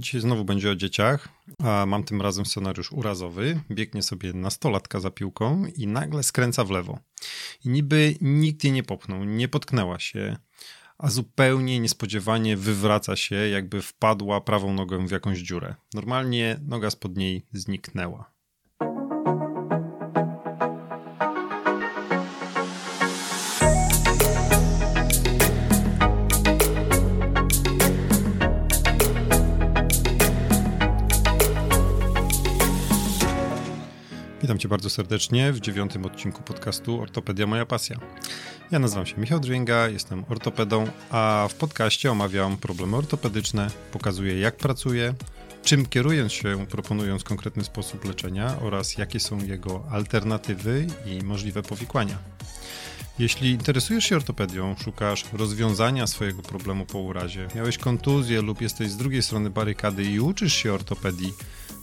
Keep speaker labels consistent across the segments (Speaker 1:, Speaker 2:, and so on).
Speaker 1: Dzisiaj znowu będzie o dzieciach, a mam tym razem scenariusz urazowy. Biegnie sobie nastolatka za piłką i nagle skręca w lewo. I niby nikt jej nie popchnął, nie potknęła się, a zupełnie niespodziewanie wywraca się, jakby wpadła prawą nogą w jakąś dziurę. Normalnie noga spod niej zniknęła. Bardzo serdecznie w dziewiątym odcinku podcastu Ortopedia Moja Pasja. Ja nazywam się Michał Drzwięga, jestem ortopedą, a w podcaście omawiam problemy ortopedyczne, pokazuję jak pracuję, czym kieruję się proponując konkretny sposób leczenia oraz jakie są jego alternatywy i możliwe powikłania. Jeśli interesujesz się ortopedią, szukasz rozwiązania swojego problemu po urazie, miałeś kontuzję lub jesteś z drugiej strony barykady i uczysz się ortopedii,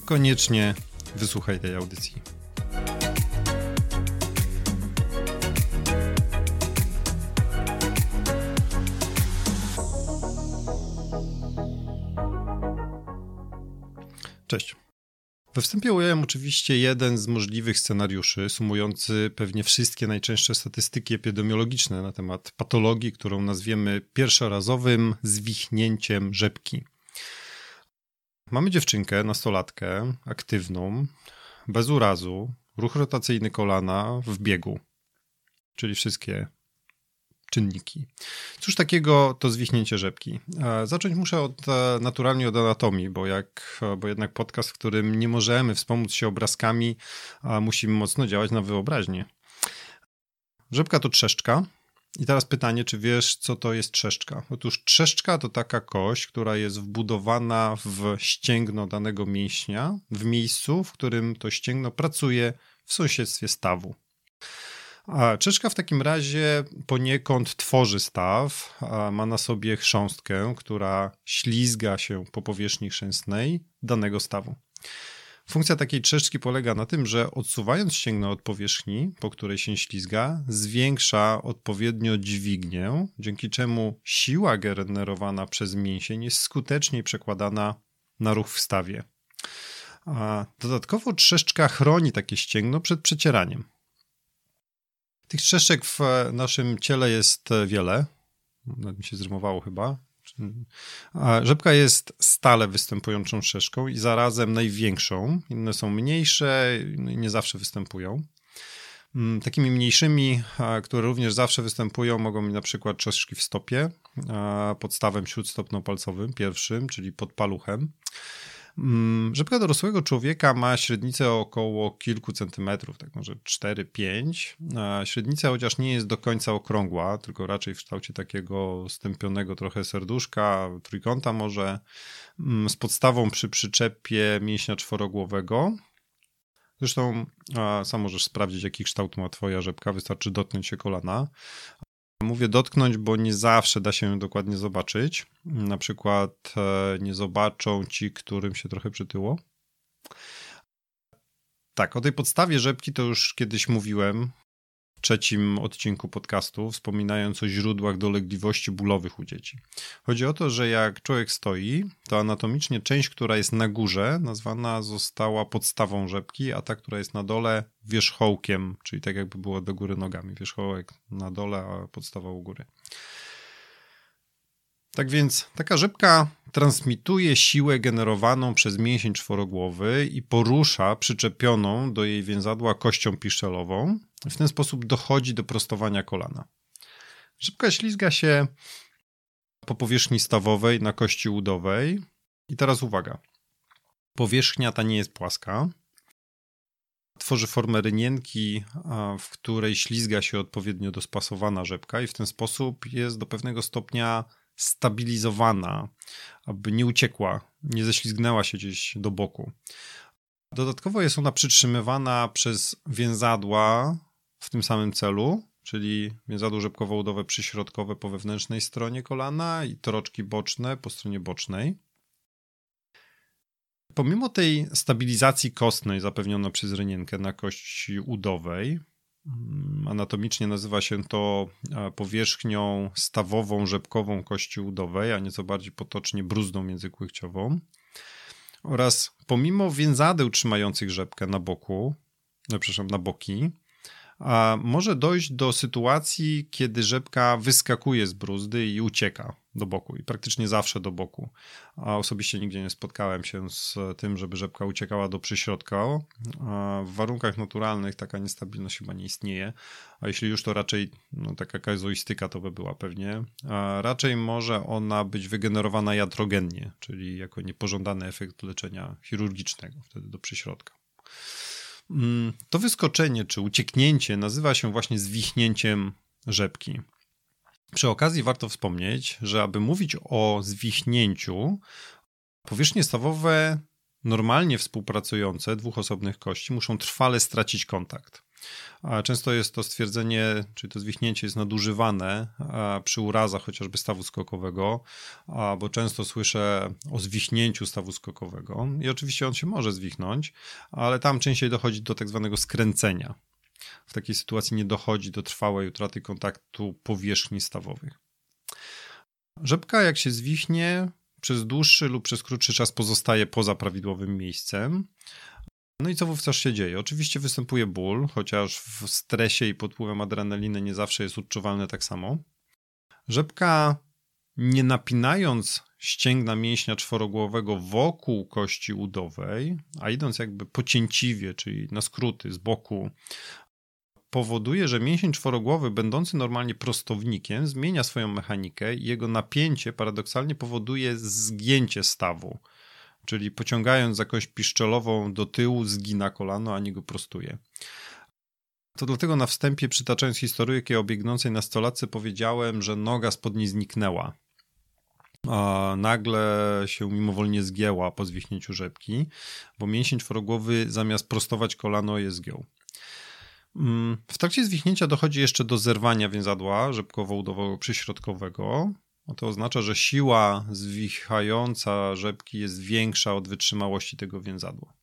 Speaker 1: koniecznie wysłuchaj tej audycji. Cześć. We wstępie ująłem oczywiście jeden z możliwych scenariuszy, sumujący pewnie wszystkie najczęstsze statystyki epidemiologiczne na temat patologii, którą nazwiemy pierwszorazowym zwichnięciem rzepki. Mamy dziewczynkę, nastolatkę, aktywną, bez urazu, ruch rotacyjny kolana w biegu, czyli wszystkie czynniki. Cóż takiego to zwichnięcie rzepki? Zacząć muszę od, e, naturalnie od anatomii, bo, jak, e, bo jednak podcast, w którym nie możemy wspomóc się obrazkami, musimy mocno działać na wyobraźnię. Rzepka to trzeszczka. I teraz pytanie, czy wiesz, co to jest trzeszczka? Otóż trzeszczka to taka kość, która jest wbudowana w ścięgno danego mięśnia, w miejscu, w którym to ścięgno pracuje w sąsiedztwie stawu. Czeszka w takim razie poniekąd tworzy staw, ma na sobie chrząstkę, która ślizga się po powierzchni chrzęstnej danego stawu. Funkcja takiej trzeszczki polega na tym, że odsuwając ścięgno od powierzchni, po której się ślizga, zwiększa odpowiednio dźwignię, dzięki czemu siła generowana przez mięsień jest skuteczniej przekładana na ruch w stawie. A dodatkowo trzeszczka chroni takie ścięgno przed przecieraniem. Tych trzeszczek w naszym ciele jest wiele. Nawet mi się zrymowało chyba. Rzepka jest stale występującą trzeszką i zarazem największą. Inne są mniejsze i nie zawsze występują. Mm, takimi mniejszymi, które również zawsze występują, mogą być na przykład trzeszczki w stopie, podstawem śródstopno-palcowym, pierwszym, czyli pod paluchem. Mm, rzepka dorosłego człowieka ma średnicę około kilku centymetrów, tak może 4-5. Średnica chociaż nie jest do końca okrągła, tylko raczej w kształcie takiego stępionego trochę serduszka, trójkąta może, mm, z podstawą przy przyczepie mięśnia czworogłowego. Zresztą sam możesz sprawdzić, jaki kształt ma twoja rzepka, wystarczy dotknąć się kolana. Mówię dotknąć, bo nie zawsze da się ją dokładnie zobaczyć. Na przykład e, nie zobaczą ci, którym się trochę przytyło. Tak, o tej podstawie rzepki to już kiedyś mówiłem trzecim odcinku podcastu, wspominając o źródłach dolegliwości bólowych u dzieci. Chodzi o to, że jak człowiek stoi, to anatomicznie część, która jest na górze, nazwana została podstawą rzepki, a ta, która jest na dole, wierzchołkiem, czyli tak jakby było do góry nogami. Wierzchołek na dole, a podstawa u góry. Tak więc taka rzepka transmituje siłę generowaną przez mięsień czworogłowy i porusza przyczepioną do jej więzadła kością piszczelową. W ten sposób dochodzi do prostowania kolana. Rzepka ślizga się po powierzchni stawowej na kości udowej. I teraz uwaga. Powierzchnia ta nie jest płaska. Tworzy formę rynienki, w której ślizga się odpowiednio dospasowana rzepka i w ten sposób jest do pewnego stopnia stabilizowana, aby nie uciekła, nie ześlizgnęła się gdzieś do boku. Dodatkowo jest ona przytrzymywana przez więzadła w tym samym celu, czyli więzadło rzepkowo-udowe przyśrodkowe po wewnętrznej stronie kolana i toroczki boczne po stronie bocznej. Pomimo tej stabilizacji kostnej zapewnionej przez rynienkę na kości udowej, Mm, anatomicznie nazywa się to e, powierzchnią stawową, rzepkową kości udowej, a nieco bardziej potocznie bruzdą międzykłychciową. Oraz pomimo więzadeł trzymających rzepkę na boku, no, przepraszam, na boki, może dojść do sytuacji, kiedy rzepka wyskakuje z bruzdy i ucieka do boku i praktycznie zawsze do boku. A osobiście nigdzie nie spotkałem się z tym, żeby rzepka uciekała do przyśrodka. W warunkach naturalnych taka niestabilność chyba nie istnieje, a jeśli już to raczej no, taka kazuistyka to by była pewnie. A raczej może ona być wygenerowana jatrogennie, czyli jako niepożądany efekt leczenia chirurgicznego wtedy do przyśrodka. Mm, to wyskoczenie czy ucieknięcie nazywa się właśnie zwichnięciem rzepki. Przy okazji warto wspomnieć, że aby mówić o zwichnięciu, powierzchnie stawowe normalnie współpracujące dwóch osobnych kości muszą trwale stracić kontakt. A często jest to stwierdzenie, czy to zwichnięcie jest nadużywane przy urazach chociażby stawu skokowego, bo często słyszę o zwichnięciu stawu skokowego i oczywiście on się może zwichnąć, ale tam częściej dochodzi do tak zwanego skręcenia. W takiej sytuacji nie dochodzi do trwałej utraty kontaktu powierzchni stawowych. Rzepka, jak się zwichnie, przez dłuższy lub przez krótszy czas pozostaje poza prawidłowym miejscem. No i co wówczas się dzieje? Oczywiście występuje ból, chociaż w stresie i pod wpływem adrenaliny nie zawsze jest odczuwalne tak samo. Rzepka, nie napinając ścięgna mięśnia czworogłowego wokół kości udowej, a idąc jakby pocięciwie, czyli na skróty z boku, powoduje, że mięsień czworogłowy, będący normalnie prostownikiem, zmienia swoją mechanikę i jego napięcie paradoksalnie powoduje zgięcie stawu. Czyli pociągając za kość piszczelową do tyłu, zgina kolano, a nie go prostuje. To dlatego na wstępie, przytaczając historyjkę o biegnącej nastolatce, powiedziałem, że noga spod niej zniknęła. A nagle się mimowolnie zgięła po zwichnięciu rzepki, bo mięsień czworogłowy zamiast prostować kolano je zgiął. Mm, w trakcie zwichnięcia dochodzi jeszcze do zerwania więzadła rzepkowo-udowego przyśrodkowego. To oznacza, że siła zwichająca rzepki jest większa od wytrzymałości tego więzadła.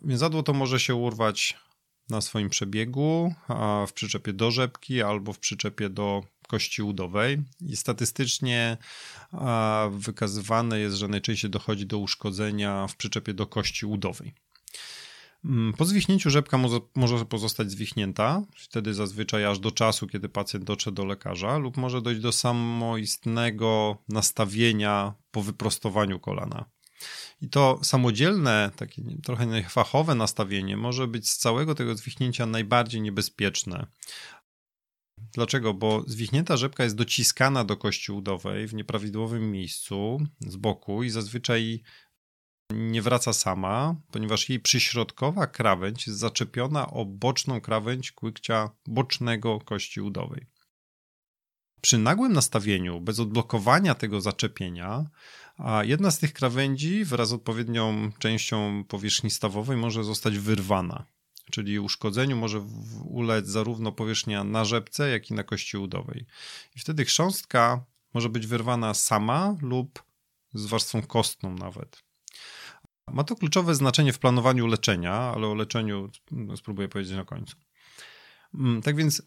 Speaker 1: Więzadło to może się urwać na swoim przebiegu, a w przyczepie do rzepki albo w przyczepie do kości udowej i statystycznie wykazywane jest, że najczęściej dochodzi do uszkodzenia w przyczepie do kości udowej. Mm, po zwichnięciu rzepka może, pozostać zwichnięta, wtedy zazwyczaj aż do czasu, kiedy pacjent dotrze do lekarza, lub może dojść do samoistnego nastawienia po wyprostowaniu kolana. I to samodzielne, takie trochę niefachowe nastawienie może być z całego tego zwichnięcia najbardziej niebezpieczne. Dlaczego? Bo zwichnięta rzepka jest dociskana do kości udowej w nieprawidłowym miejscu z boku i zazwyczaj nie wraca sama, ponieważ jej przyśrodkowa krawędź jest zaczepiona o boczną krawędź kłykcia bocznego kości udowej. Przy nagłym nastawieniu, bez odblokowania tego zaczepienia, jedna z tych krawędzi wraz z odpowiednią częścią powierzchni stawowej może zostać wyrwana, czyli uszkodzeniu może ulec zarówno powierzchnia na rzepce, jak i na kości udowej. I wtedy chrząstka może być wyrwana sama lub z warstwą kostną nawet. Ma to kluczowe znaczenie w planowaniu leczenia, ale o leczeniu spróbuję powiedzieć na końcu. Mm, tak więc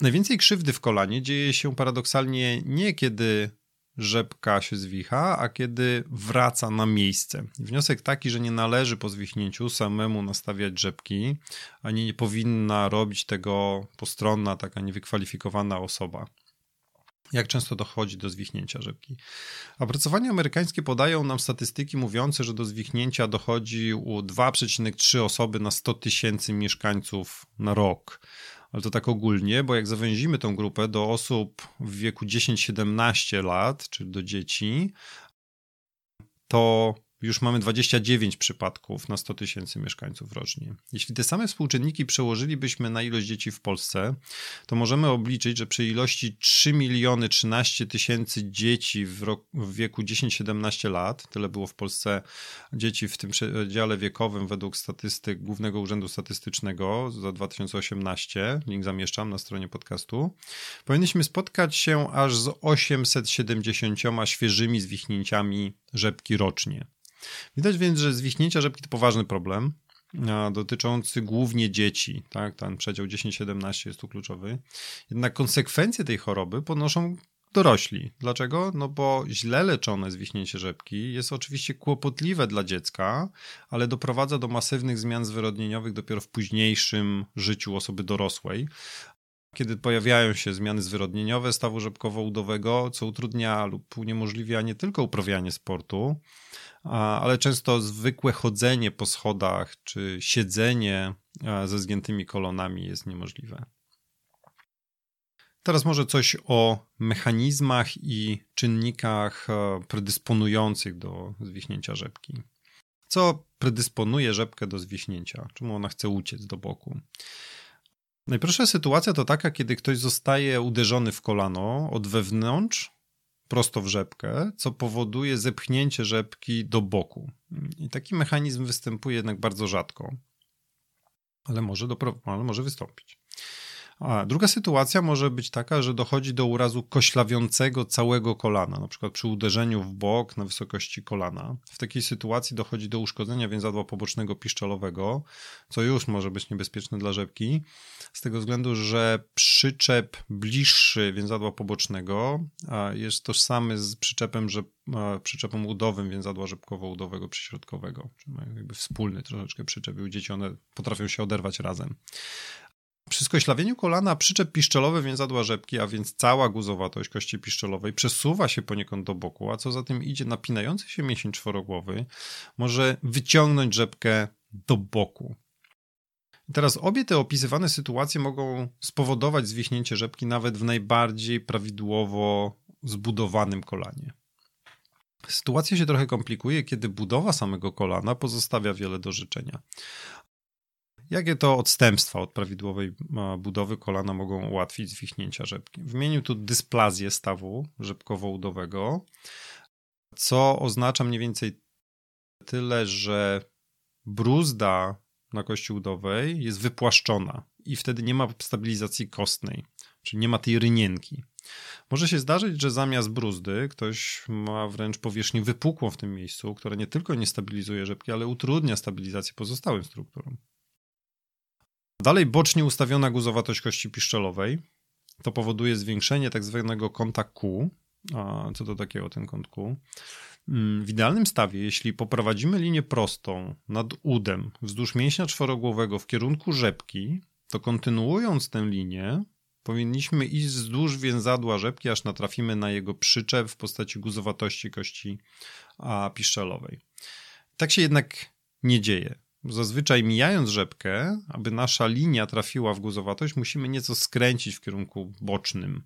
Speaker 1: najwięcej krzywdy w kolanie dzieje się paradoksalnie nie kiedy rzepka się zwicha, a kiedy wraca na miejsce. Wniosek taki, że nie należy po zwichnięciu samemu nastawiać rzepki, ani nie powinna robić tego postronna, taka niewykwalifikowana osoba jak często dochodzi do zwichnięcia rzepki. Opracowania amerykańskie podają nam statystyki mówiące, że do zwichnięcia dochodzi u 2,3 osoby na 100 tysięcy mieszkańców na rok. Ale to tak ogólnie, bo jak zawęzimy tą grupę do osób w wieku 10-17 lat, czyli do dzieci, to już mamy 29 przypadków na 100 tysięcy mieszkańców rocznie. Jeśli te same współczynniki przełożylibyśmy na ilość dzieci w Polsce, to możemy obliczyć, że przy ilości 3 miliony 13 tysięcy dzieci w, roku, w wieku 10-17 lat, tyle było w Polsce dzieci w tym przedziale wiekowym według statystyk Głównego Urzędu Statystycznego za 2018, link zamieszczam na stronie podcastu, powinniśmy spotkać się aż z 870 świeżymi zwichnięciami rzepki rocznie. Widać więc, że zwichnięcia rzepki to poważny problem dotyczący głównie dzieci, tak? Ten przedział 10-17 jest tu kluczowy. Jednak konsekwencje tej choroby ponoszą dorośli. Dlaczego? No bo źle leczone zwichnięcie rzepki jest oczywiście kłopotliwe dla dziecka, ale doprowadza do masywnych zmian zwyrodnieniowych dopiero w późniejszym życiu osoby dorosłej. Kiedy pojawiają się zmiany zwyrodnieniowe stawu rzepkowo-udowego, co utrudnia lub uniemożliwia nie tylko uprawianie sportu, ale często zwykłe chodzenie po schodach czy siedzenie ze zgiętymi kolonami jest niemożliwe. Teraz może coś o mechanizmach i czynnikach predysponujących do zwichnięcia rzepki. Co predysponuje rzepkę do zwichnięcia? Czemu ona chce uciec do boku? Najprostsza sytuacja to taka, kiedy ktoś zostaje uderzony w kolano od wewnątrz prosto w rzepkę, co powoduje zepchnięcie rzepki do boku. I taki mechanizm występuje jednak bardzo rzadko, ale może, do, ale może wystąpić. A druga sytuacja może być taka, że dochodzi do urazu koślawiącego całego kolana, na przykład przy uderzeniu w bok na wysokości kolana. W takiej sytuacji dochodzi do uszkodzenia więzadła pobocznego piszczelowego, co już może być niebezpieczne dla rzepki, z tego względu, że przyczep bliższy więzadła pobocznego jest tożsamy z przyczepem, że, przyczepem udowym więzadła rzepkowo-udowego przyśrodkowego, czyli jakby wspólny troszeczkę przyczep dzieci one potrafią się oderwać razem. Przy skoślawieniu kolana przyczep piszczelowy więzadła rzepki, a więc cała guzowatość kości piszczelowej przesuwa się poniekąd do boku, a co za tym idzie napinający się mięsień czworogłowy może wyciągnąć rzepkę do boku. Teraz obie te opisywane sytuacje mogą spowodować zwichnięcie rzepki nawet w najbardziej prawidłowo zbudowanym kolanie. Sytuacja się trochę komplikuje, kiedy budowa samego kolana pozostawia wiele do życzenia. Jakie to odstępstwa od prawidłowej budowy kolana mogą ułatwić zwichnięcia rzepki? Wymienił tu dysplazję stawu rzepkowo-udowego, co oznacza mniej więcej tyle, że bruzda na kości udowej jest wypłaszczona i wtedy nie ma stabilizacji kostnej, czyli nie ma tej rynienki. Może się zdarzyć, że zamiast bruzdy ktoś ma wręcz powierzchnię wypukłą w tym miejscu, która nie tylko nie stabilizuje rzepki, ale utrudnia stabilizację pozostałym strukturom. Dalej bocznie ustawiona guzowatość kości piszczelowej. To powoduje zwiększenie tak zwanego kąta Q. A co to takiego ten kąt Q? Mm, w idealnym stawie, jeśli poprowadzimy linię prostą nad udem wzdłuż mięśnia czworogłowego w kierunku rzepki, to kontynuując tę linię, powinniśmy iść wzdłuż więzadła rzepki, aż natrafimy na jego przyczep w postaci guzowatości kości piszczelowej. Tak się jednak nie dzieje. Zazwyczaj mijając rzepkę, aby nasza linia trafiła w guzowatość, musimy nieco skręcić w kierunku bocznym.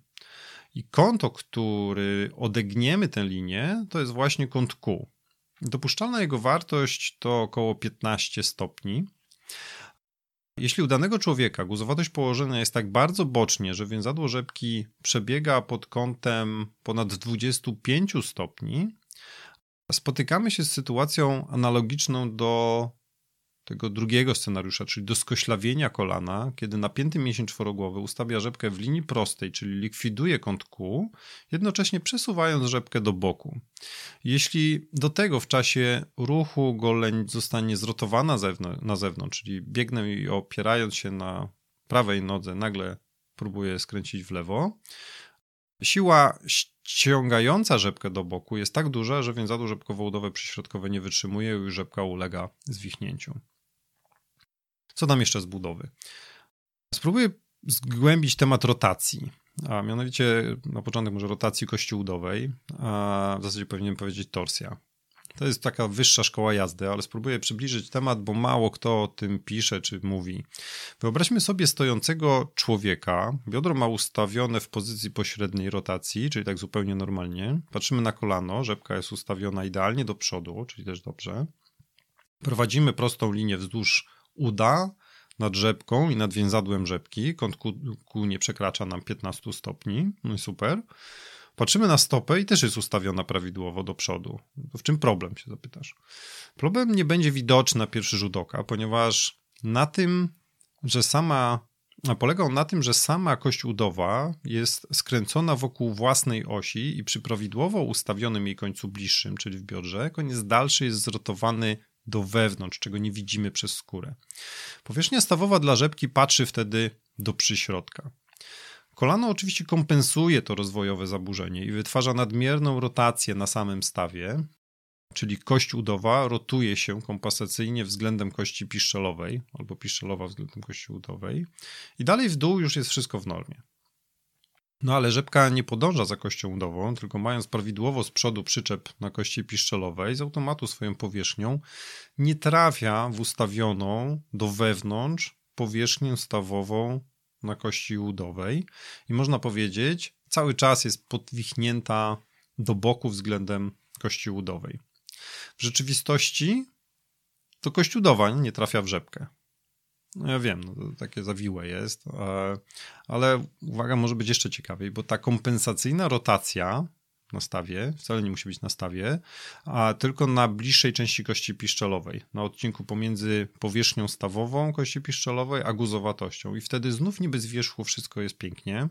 Speaker 1: I kąt, który odegniemy tę linię, to jest właśnie kąt Q. Dopuszczalna jego wartość to około 15 stopni. Jeśli u danego człowieka guzowatość położenia jest tak bardzo bocznie, że więzadło rzepki przebiega pod kątem ponad 25 stopni, spotykamy się z sytuacją analogiczną do tego drugiego scenariusza, czyli do skoślawienia kolana, kiedy napięty mięsień czworogłowy ustawia rzepkę w linii prostej, czyli likwiduje kąt Q, jednocześnie przesuwając rzepkę do boku. Jeśli do tego w czasie ruchu goleń zostanie zrotowana na zewnątrz, czyli biegnę i opierając się na prawej nodze, nagle próbuję skręcić w lewo, Siła ściągająca rzepkę do boku jest tak duża, że więzadło rzepkowo-udowe przyśrodkowe nie wytrzymuje i rzepka ulega zwichnięciu. Co tam jeszcze z budowy? Spróbuję zgłębić temat rotacji, a mianowicie na początek może rotacji kości udowej, a w zasadzie powinienem powiedzieć torsja. To jest taka wyższa szkoła jazdy, ale spróbuję przybliżyć temat, bo mało kto o tym pisze czy mówi. Wyobraźmy sobie stojącego człowieka. Biodro ma ustawione w pozycji pośredniej rotacji, czyli tak zupełnie normalnie. Patrzymy na kolano, rzepka jest ustawiona idealnie do przodu, czyli też dobrze. Prowadzimy prostą linię wzdłuż uda nad rzepką i nad więzadłem rzepki. Kąt ku, nie przekracza nam 15 stopni. No i super. Patrzymy na stopę i też jest ustawiona prawidłowo do przodu. W czym problem, się zapytasz? Problem nie będzie widoczny na pierwszy rzut oka, ponieważ na tym, że sama polega on na tym, że sama kość udowa jest skręcona wokół własnej osi i przy prawidłowo ustawionym jej końcu bliższym, czyli w biodrze, koniec dalszy jest zrotowany do wewnątrz, czego nie widzimy przez skórę. Powierzchnia stawowa dla rzepki patrzy wtedy do przyśrodka. Kolano oczywiście kompensuje to rozwojowe zaburzenie i wytwarza nadmierną rotację na samym stawie, czyli kość udowa rotuje się kompensacyjnie względem kości piszczelowej albo piszczelowa względem kości udowej i dalej w dół już jest wszystko w normie. No ale rzepka nie podąża za kością udową, tylko mając prawidłowo z przodu przyczep na kości piszczelowej, z automatu swoją powierzchnią nie trafia w ustawioną do wewnątrz powierzchnię stawową na kości udowej i można powiedzieć, cały czas jest podwichnięta do boku względem kości udowej. W rzeczywistości to kość udowa nie trafia w rzepkę. No ja wiem, no takie zawiłe jest, e, ale uwaga, może być jeszcze ciekawiej, bo ta kompensacyjna rotacja na stawie, wcale nie musi być na stawie, a tylko na bliższej części kości piszczelowej, na odcinku pomiędzy powierzchnią stawową kości piszczelowej a guzowatością. I wtedy znów niby z wierzchu wszystko jest pięknie,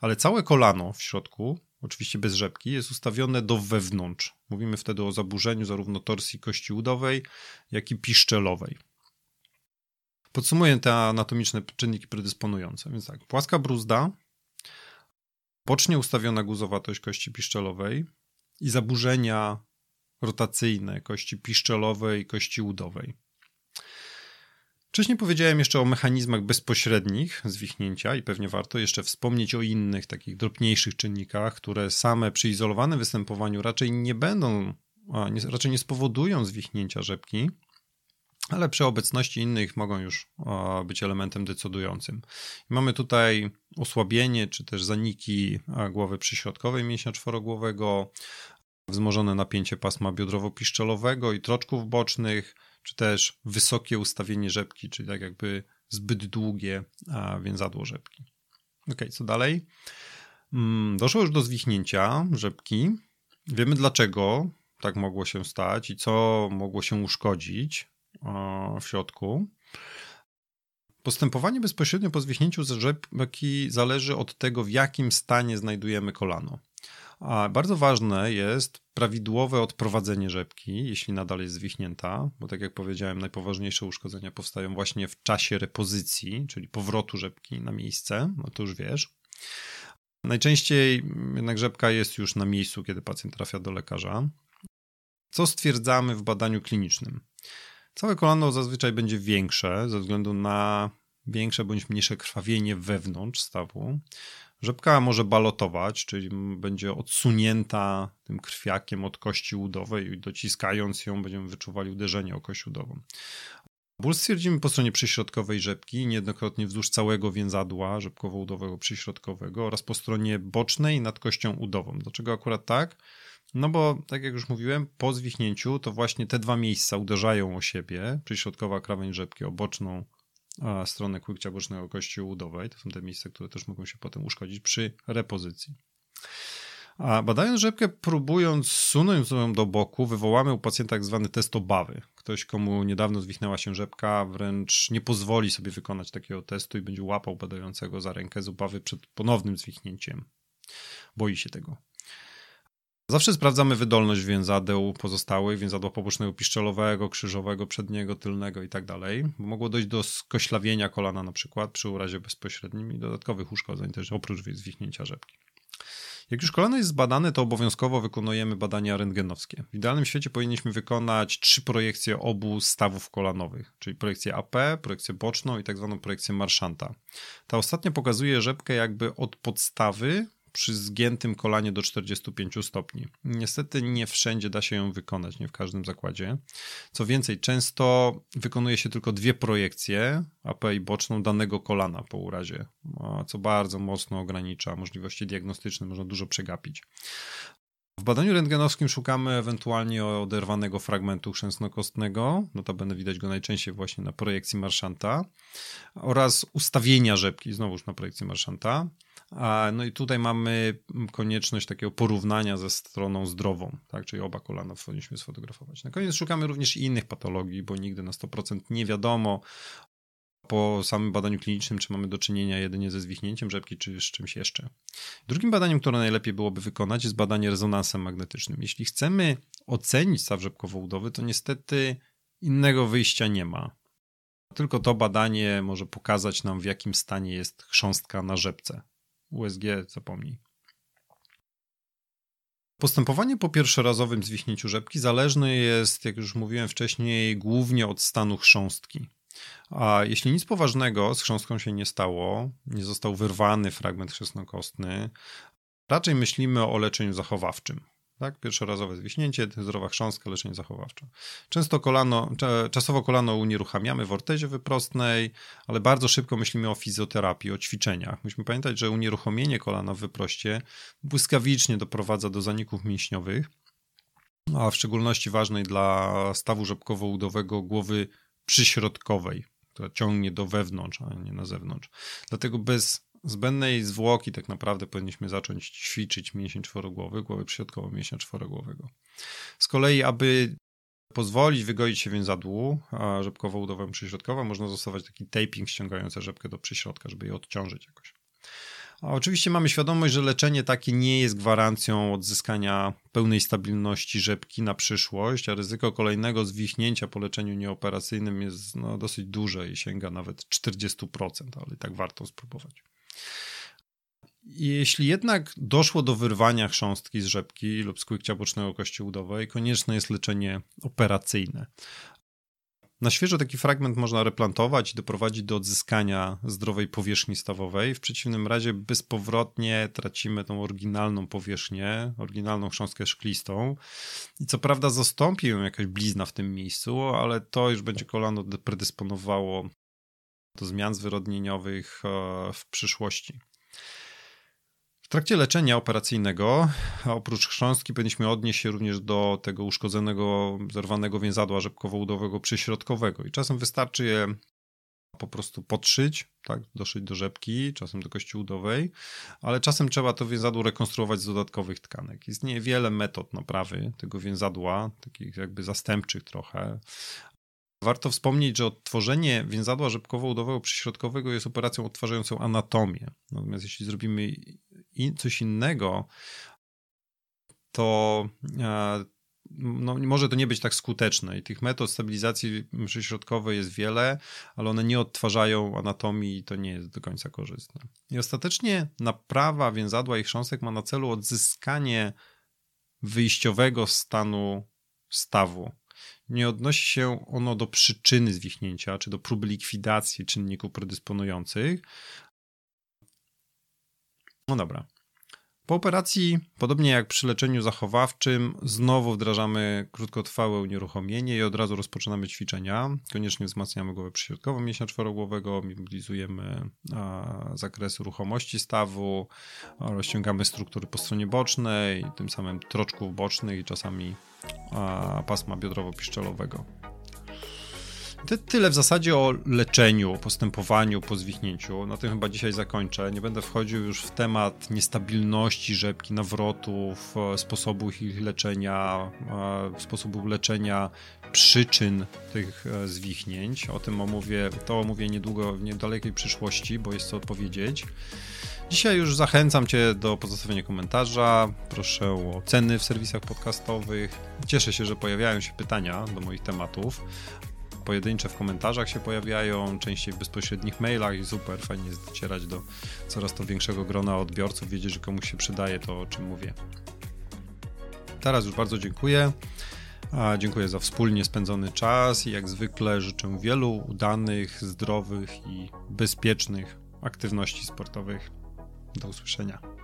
Speaker 1: ale całe kolano w środku, oczywiście bez rzepki, jest ustawione do wewnątrz. Mówimy wtedy o zaburzeniu zarówno torsji kości udowej, jak i piszczelowej. Podsumuję te anatomiczne czynniki predysponujące. Więc tak, płaska bruzda, bocznie ustawiona guzowatość kości piszczelowej i zaburzenia rotacyjne kości piszczelowej i kości udowej. Wcześniej powiedziałem jeszcze o mechanizmach bezpośrednich zwichnięcia i pewnie warto jeszcze wspomnieć o innych takich drobniejszych czynnikach, które same przy izolowanym występowaniu raczej nie będą, nie, raczej nie spowodują zwichnięcia rzepki, ale przy obecności innych mogą już być elementem decydującym. Mamy tutaj osłabienie czy też zaniki głowy przyśrodkowej mięśnia czworogłowego, wzmożone napięcie pasma biodrowo-piszczelowego i troczków bocznych, czy też wysokie ustawienie rzepki, czyli tak jakby zbyt długie więzadło rzepki. Ok, co dalej? Mm, doszło już do zwichnięcia rzepki. Wiemy dlaczego tak mogło się stać i co mogło się uszkodzić w środku. Postępowanie bezpośrednio po zwichnięciu rzepki zależy od tego, w jakim stanie znajdujemy kolano. A bardzo ważne jest prawidłowe odprowadzenie rzepki, jeśli nadal jest zwichnięta, bo tak jak powiedziałem, najpoważniejsze uszkodzenia powstają właśnie w czasie repozycji, czyli powrotu rzepki na miejsce, no to już wiesz. Najczęściej jednak rzepka jest już na miejscu, kiedy pacjent trafia do lekarza. Co stwierdzamy w badaniu klinicznym? Całe kolano zazwyczaj będzie większe ze względu na większe bądź mniejsze krwawienie wewnątrz stawu. Rzepka może balotować, czyli będzie odsunięta tym krwiakiem od kości udowej i dociskając ją będziemy wyczuwali uderzenie o kość udową. Ból stwierdzimy po stronie przyśrodkowej rzepki, niejednokrotnie wzdłuż całego więzadła rzepkowo-udowego przyśrodkowego oraz po stronie bocznej nad kością udową. Dlaczego akurat tak? No bo, tak jak już mówiłem, po zwichnięciu to właśnie te dwa miejsca uderzają o siebie, przyśrodkowa krawędź rzepki, oboczną a stronę kłykcia bocznego kości udowej. To są te miejsca, które też mogą się potem uszkodzić przy repozycji. A badając rzepkę, próbując sunąć ją do boku, wywołamy u pacjenta tak zwany test obawy. Ktoś, komu niedawno zwichnęła się rzepka, wręcz nie pozwoli sobie wykonać takiego testu i będzie łapał badającego za rękę z obawy przed ponownym zwichnięciem. Boi się tego. Zawsze sprawdzamy wydolność więzadeł pozostałych, więzadła pobocznego piszczelowego, krzyżowego, przedniego, tylnego i tak dalej. Mogło dojść do skoślawienia kolana na przykład przy urazie bezpośrednim i dodatkowych uszkodzeń też oprócz zwichnięcia rzepki. Jak już kolano jest zbadane, to obowiązkowo wykonujemy badania rentgenowskie. W idealnym świecie powinniśmy wykonać trzy projekcje obu stawów kolanowych, czyli projekcję AP, projekcję boczną i tak zwaną projekcję marszanta. Ta ostatnia pokazuje rzepkę jakby od podstawy przy zgiętym kolanie do 45 stopni. Niestety nie wszędzie da się ją wykonać, nie w każdym zakładzie. Co więcej, często wykonuje się tylko dwie projekcje, AP i boczną danego kolana po urazie, co bardzo mocno ogranicza możliwości diagnostyczne, można dużo przegapić. W badaniu rentgenowskim szukamy ewentualnie oderwanego fragmentu chrzęsnokostnego, notabene widać go najczęściej właśnie na projekcji marszanta, oraz ustawienia rzepki, znowuż na projekcji marszanta. No i tutaj mamy konieczność takiego porównania ze stroną zdrową, tak? czyli oba kolana powinniśmy sfotografować. Na koniec szukamy również innych patologii, bo nigdy na 100% nie wiadomo po samym badaniu klinicznym, czy mamy do czynienia jedynie ze zwichnięciem rzepki, czy z czymś jeszcze. Drugim badaniem, które najlepiej byłoby wykonać, jest badanie rezonansem magnetycznym. Jeśli chcemy ocenić staw rzepkowo-udowy, to niestety innego wyjścia nie ma. Tylko to badanie może pokazać nam, w jakim stanie jest chrząstka na rzepce. USG zapomnij. Postępowanie po pierwszorazowym zwichnięciu rzepki zależne jest, jak już mówiłem wcześniej, głównie od stanu chrząstki. A jeśli nic poważnego z chrząstką się nie stało, nie został wyrwany fragment chrzestnokostny, raczej myślimy o leczeniu zachowawczym. Tak? Pierwszorazowe zwiśnięcie, zdrowa chrząstka, leczenie zachowawcze. Często kolano, czasowo kolano unieruchamiamy w ortezie wyprostnej, ale bardzo szybko myślimy o fizjoterapii, o ćwiczeniach. Musimy pamiętać, że unieruchomienie kolana w wyproście błyskawicznie doprowadza do zaników mięśniowych, a w szczególności ważnej dla stawu rzepkowo-udowego głowy przyśrodkowej, która ciągnie do wewnątrz, a nie na zewnątrz. Dlatego bez zbędnej zwłoki tak naprawdę powinniśmy zacząć ćwiczyć mięsień czworogłowy, głowę przyśrodkową mięśnia czworogłowego. Z kolei, aby pozwolić wygoić się więzadłu rzepkowo-udowemu przyśrodkową, można zastosować taki taping ściągający rzepkę do przyśrodka, żeby je odciążyć jakoś. A oczywiście mamy świadomość, że leczenie takie nie jest gwarancją odzyskania pełnej stabilności rzepki na przyszłość, a ryzyko kolejnego zwichnięcia po leczeniu nieoperacyjnym jest no, dosyć duże i sięga nawet 40%, ale i tak warto spróbować. Jeśli jednak doszło do wyrwania chrząstki z rzepki lub skłykcia bocznego kości udowej, konieczne jest leczenie operacyjne. Na świeżo taki fragment można replantować i doprowadzić do odzyskania zdrowej powierzchni stawowej. W przeciwnym razie bezpowrotnie tracimy tą oryginalną powierzchnię, oryginalną chrząstkę szklistą. I co prawda zastąpi ją jakaś blizna w tym miejscu, ale to już będzie kolano predysponowało do zmian zwyrodnieniowych e, w przyszłości. W trakcie leczenia operacyjnego, oprócz chrząstki, powinniśmy odnieść się również do tego uszkodzonego, zerwanego więzadła rzepkowo-udowego przyśrodkowego. I czasem wystarczy je po prostu podszyć, tak, doszyć do rzepki, czasem do kości udowej, ale czasem trzeba to więzadło rekonstruować z dodatkowych tkanek. Istnieje wiele metod naprawy tego więzadła, takich jakby zastępczych trochę, Warto wspomnieć, że odtworzenie więzadła rzepkowo-udowego przyśrodkowego jest operacją odtwarzającą anatomię. Natomiast jeśli zrobimy coś innego, to e, no, może to nie być tak skuteczne i tych metod stabilizacji przyśrodkowej jest wiele, ale one nie odtwarzają anatomii i to nie jest do końca korzystne. I ostatecznie naprawa więzadła i chrząstek ma na celu odzyskanie wyjściowego stanu stawu nie odnosi się ono do przyczyny zwichnięcia, czy do próby likwidacji czynników predysponujących. No dobra. Po operacji, podobnie jak przy leczeniu zachowawczym, znowu wdrażamy krótkotrwałe unieruchomienie i od razu rozpoczynamy ćwiczenia. Koniecznie wzmacniamy głowę przyśrodkową mięśnia czworogłowego, mobilizujemy zakresy ruchomości stawu, rozciągamy struktury po stronie bocznej, tym samym troczków bocznych i czasami pasma biodrowo-piszczelowego. Ty, tyle w zasadzie o leczeniu, postępowaniu po zwichnięciu. Na tym chyba dzisiaj zakończę. Nie będę wchodził już w temat niestabilności rzepki, nawrotów, e, sposobu ich leczenia, e, sposobu leczenia przyczyn tych e, zwichnięć. O tym omówię, to omówię niedługo, w niedalekiej przyszłości, bo jest co odpowiedzieć. Dzisiaj już zachęcam Cię do pozostawienia komentarza. Proszę o oceny w serwisach podcastowych. Cieszę się, że pojawiają się pytania do moich tematów. Pojedyncze w komentarzach się pojawiają, częściej w bezpośrednich mailach i super, fajnie jest docierać do coraz to większego grona odbiorców, wiedzieć, że komuś się przydaje to, o czym mówię. Teraz już bardzo dziękuję. Dziękuję za wspólnie spędzony czas i jak zwykle życzę wielu udanych, zdrowych i bezpiecznych aktywności sportowych. Do usłyszenia.